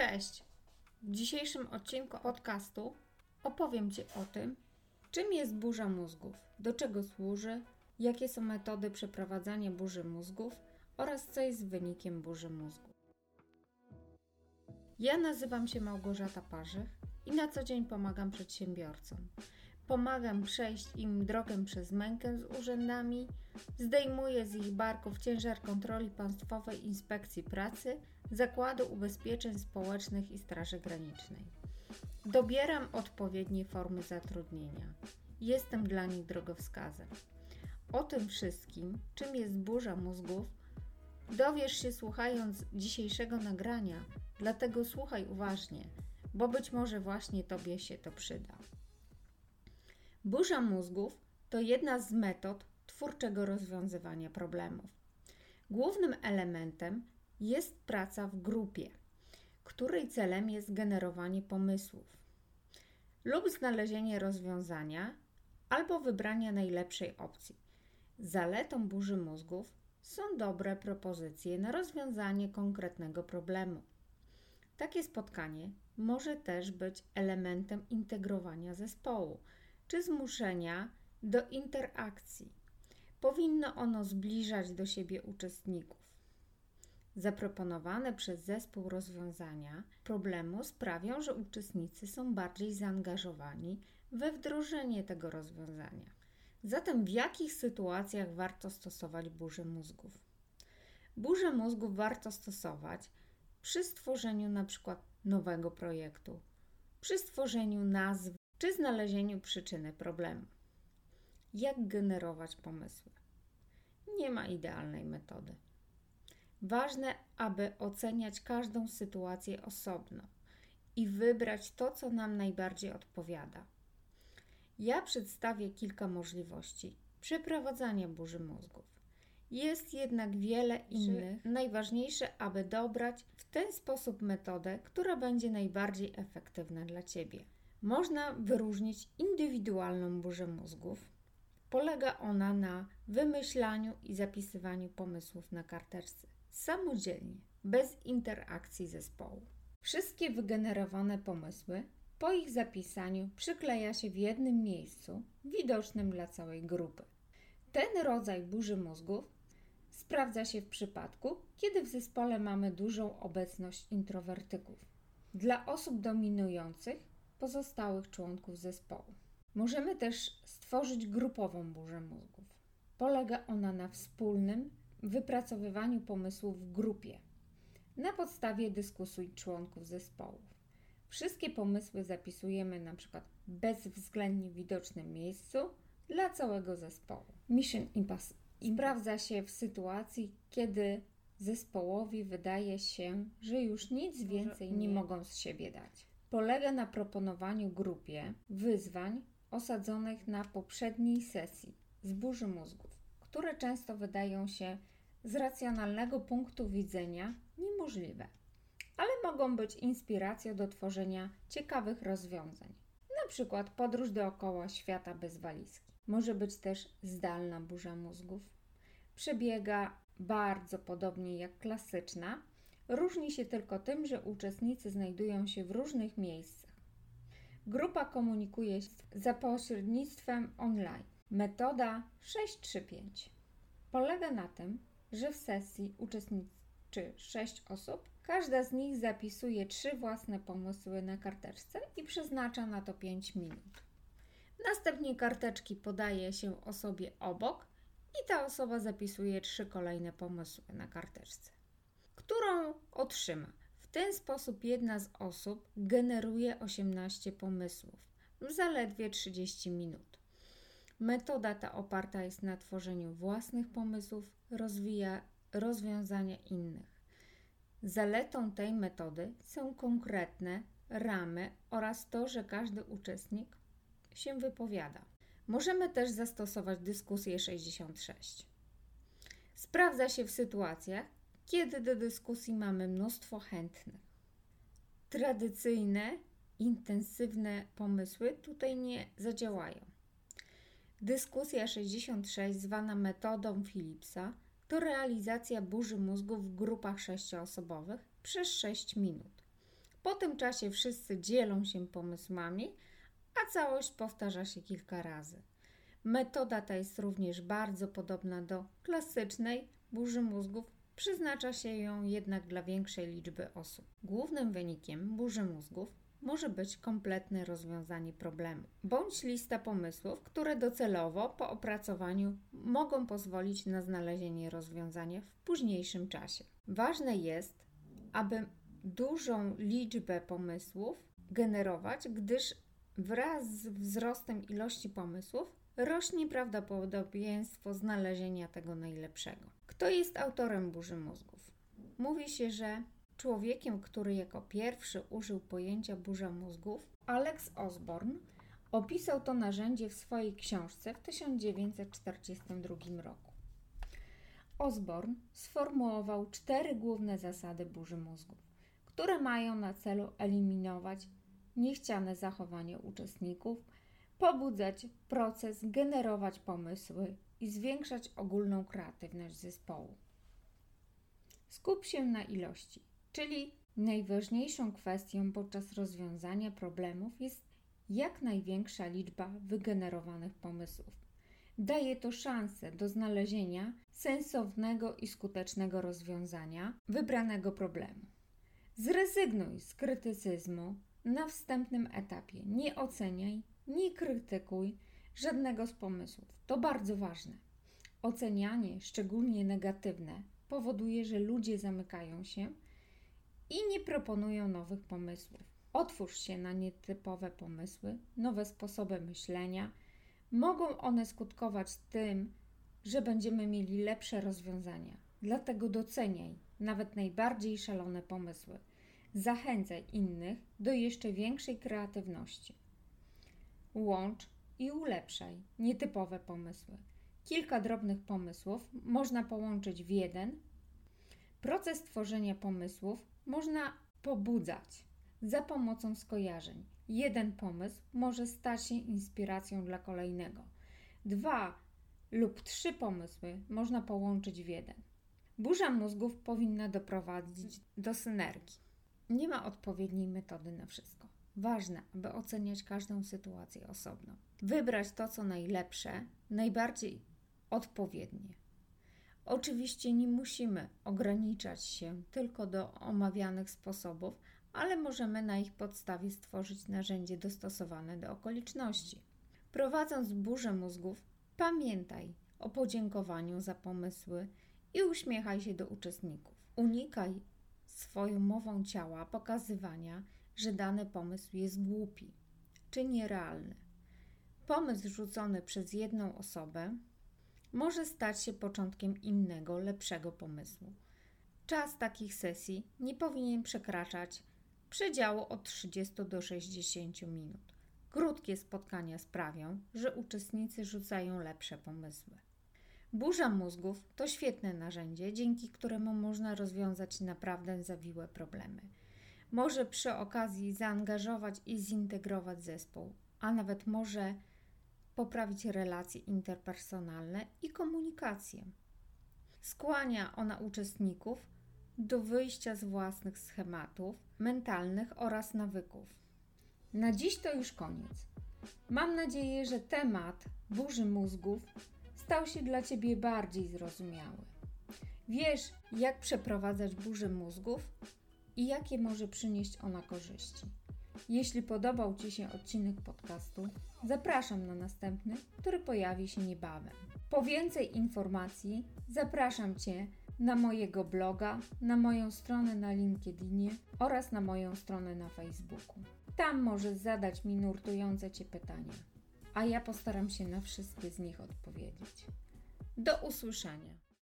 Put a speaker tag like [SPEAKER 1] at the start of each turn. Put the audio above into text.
[SPEAKER 1] Cześć! W dzisiejszym odcinku podcastu opowiem Ci o tym, czym jest burza mózgów, do czego służy, jakie są metody przeprowadzania burzy mózgów oraz co jest wynikiem burzy mózgów. Ja nazywam się Małgorzata Parzych i na co dzień pomagam przedsiębiorcom. Pomagam przejść im drogę przez mękę z urzędami, zdejmuję z ich barków ciężar kontroli Państwowej Inspekcji Pracy, Zakładu Ubezpieczeń Społecznych i Straży Granicznej. Dobieram odpowiednie formy zatrudnienia. Jestem dla nich drogowskazem. O tym wszystkim, czym jest burza mózgów, dowiesz się słuchając dzisiejszego nagrania, dlatego słuchaj uważnie, bo być może właśnie Tobie się to przyda. Burza mózgów to jedna z metod twórczego rozwiązywania problemów. Głównym elementem jest praca w grupie, której celem jest generowanie pomysłów lub znalezienie rozwiązania albo wybrania najlepszej opcji. Zaletą burzy mózgów są dobre propozycje na rozwiązanie konkretnego problemu. Takie spotkanie może też być elementem integrowania zespołu czy zmuszenia do interakcji. Powinno ono zbliżać do siebie uczestników. Zaproponowane przez zespół rozwiązania problemu sprawią, że uczestnicy są bardziej zaangażowani we wdrożenie tego rozwiązania. Zatem w jakich sytuacjach warto stosować burzę mózgów? Burzę mózgów warto stosować przy stworzeniu np. nowego projektu, przy stworzeniu nazw czy znalezieniu przyczyny problemu. Jak generować pomysły? Nie ma idealnej metody. Ważne, aby oceniać każdą sytuację osobno i wybrać to, co nam najbardziej odpowiada. Ja przedstawię kilka możliwości przeprowadzania burzy mózgów. Jest jednak wiele innych. Najważniejsze, aby dobrać w ten sposób metodę, która będzie najbardziej efektywna dla Ciebie. Można wyróżnić indywidualną burzę mózgów. Polega ona na wymyślaniu i zapisywaniu pomysłów na karteczce samodzielnie, bez interakcji zespołu. Wszystkie wygenerowane pomysły po ich zapisaniu przykleja się w jednym miejscu, widocznym dla całej grupy. Ten rodzaj burzy mózgów sprawdza się w przypadku, kiedy w zespole mamy dużą obecność introwertyków. Dla osób dominujących pozostałych członków zespołu. Możemy też stworzyć grupową burzę mózgów. Polega ona na wspólnym wypracowywaniu pomysłów w grupie na podstawie dyskusji członków zespołów. Wszystkie pomysły zapisujemy na przykład bezwzględnie widocznym miejscu dla całego zespołu. Mission Impossible sprawdza się w sytuacji, kiedy zespołowi wydaje się, że już nic więcej nie mogą z siebie dać polega na proponowaniu grupie wyzwań osadzonych na poprzedniej sesji z burzy mózgów, które często wydają się z racjonalnego punktu widzenia niemożliwe, ale mogą być inspiracją do tworzenia ciekawych rozwiązań. Na przykład podróż dookoła świata bez walizki. Może być też zdalna burza mózgów. Przebiega bardzo podobnie jak klasyczna, Różni się tylko tym, że uczestnicy znajdują się w różnych miejscach. Grupa komunikuje się za pośrednictwem online. Metoda 635 polega na tym, że w sesji uczestniczy 6 osób. Każda z nich zapisuje trzy własne pomysły na karteczce i przeznacza na to 5 minut. Następnie karteczki podaje się osobie obok i ta osoba zapisuje trzy kolejne pomysły na karteczce którą otrzyma. W ten sposób jedna z osób generuje 18 pomysłów w zaledwie 30 minut. Metoda ta oparta jest na tworzeniu własnych pomysłów, rozwija rozwiązania innych. Zaletą tej metody są konkretne ramy oraz to, że każdy uczestnik się wypowiada. Możemy też zastosować dyskusję 66. Sprawdza się w sytuacjach, kiedy do dyskusji mamy mnóstwo chętnych. Tradycyjne, intensywne pomysły tutaj nie zadziałają. Dyskusja 66, zwana metodą Philipsa, to realizacja burzy mózgu w grupach sześcioosobowych przez 6 minut. Po tym czasie wszyscy dzielą się pomysłami, a całość powtarza się kilka razy. Metoda ta jest również bardzo podobna do klasycznej burzy mózgów, przyznacza się ją jednak dla większej liczby osób. Głównym wynikiem burzy mózgów może być kompletne rozwiązanie problemu, bądź lista pomysłów, które docelowo po opracowaniu mogą pozwolić na znalezienie rozwiązania w późniejszym czasie. Ważne jest, aby dużą liczbę pomysłów generować, gdyż wraz z wzrostem ilości pomysłów rośnie prawdopodobieństwo znalezienia tego najlepszego. Kto jest autorem burzy mózgów? Mówi się, że człowiekiem, który jako pierwszy użył pojęcia burza mózgów, Alex Osborne, opisał to narzędzie w swojej książce w 1942 roku. Osborne sformułował cztery główne zasady burzy mózgów, które mają na celu eliminować niechciane zachowanie uczestników, pobudzać proces, generować pomysły i zwiększać ogólną kreatywność zespołu. Skup się na ilości, czyli najważniejszą kwestią podczas rozwiązania problemów jest jak największa liczba wygenerowanych pomysłów. Daje to szansę do znalezienia sensownego i skutecznego rozwiązania wybranego problemu. Zrezygnuj z krytycyzmu na wstępnym etapie. Nie oceniaj, nie krytykuj żadnego z pomysłów. To bardzo ważne. Ocenianie, szczególnie negatywne, powoduje, że ludzie zamykają się i nie proponują nowych pomysłów. Otwórz się na nietypowe pomysły, nowe sposoby myślenia. Mogą one skutkować tym, że będziemy mieli lepsze rozwiązania. Dlatego doceniaj nawet najbardziej szalone pomysły. Zachęcaj innych do jeszcze większej kreatywności. Łącz i ulepszaj nietypowe pomysły. Kilka drobnych pomysłów można połączyć w jeden. Proces tworzenia pomysłów można pobudzać za pomocą skojarzeń. Jeden pomysł może stać się inspiracją dla kolejnego. Dwa lub trzy pomysły można połączyć w jeden. Burza mózgów powinna doprowadzić do synergii. Nie ma odpowiedniej metody na wszystko. Ważne, aby oceniać każdą sytuację osobno. Wybrać to, co najlepsze, najbardziej odpowiednie. Oczywiście nie musimy ograniczać się tylko do omawianych sposobów, ale możemy na ich podstawie stworzyć narzędzie dostosowane do okoliczności. Prowadząc burzę mózgów, pamiętaj o podziękowaniu za pomysły i uśmiechaj się do uczestników. Unikaj swoją mową ciała pokazywania, że dany pomysł jest głupi czy nierealny. Pomysł rzucony przez jedną osobę może stać się początkiem innego, lepszego pomysłu. Czas takich sesji nie powinien przekraczać przedziału od 30 do 60 minut. Krótkie spotkania sprawią, że uczestnicy rzucają lepsze pomysły. Burza mózgów to świetne narzędzie, dzięki któremu można rozwiązać naprawdę zawiłe problemy. Może przy okazji zaangażować i zintegrować zespół, a nawet może poprawić relacje interpersonalne i komunikację. Skłania ona uczestników do wyjścia z własnych schematów mentalnych oraz nawyków. Na dziś to już koniec. Mam nadzieję, że temat burzy mózgów stał się dla Ciebie bardziej zrozumiały. Wiesz, jak przeprowadzać burzę mózgów i jakie może przynieść ona korzyści. Jeśli podobał Ci się odcinek podcastu, zapraszam na następny, który pojawi się niebawem. Po więcej informacji zapraszam Cię na mojego bloga, na moją stronę na LinkedInie oraz na moją stronę na Facebooku. Tam możesz zadać mi nurtujące Cię pytania, a ja postaram się na wszystkie z nich odpowiedzieć. Do usłyszenia.